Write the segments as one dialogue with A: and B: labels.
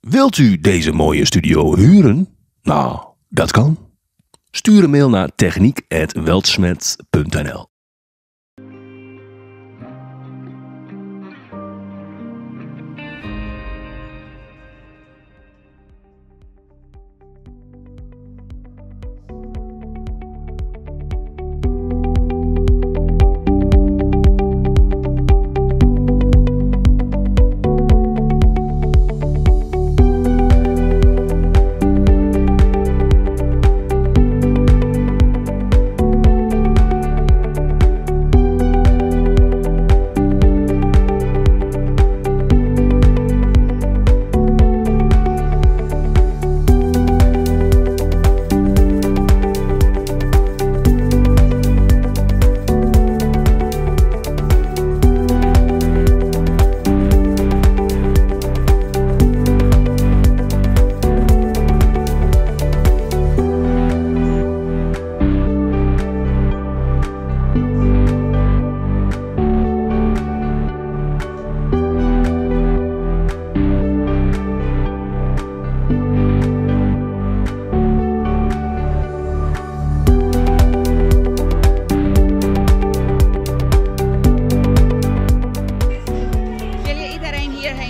A: Wilt u deze mooie studio huren? Nou, dat kan. Stuur een mail naar techniek.weltsmet.nl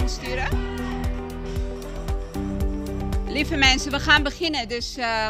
B: sturen? Lieve mensen, we gaan beginnen. Dus eh,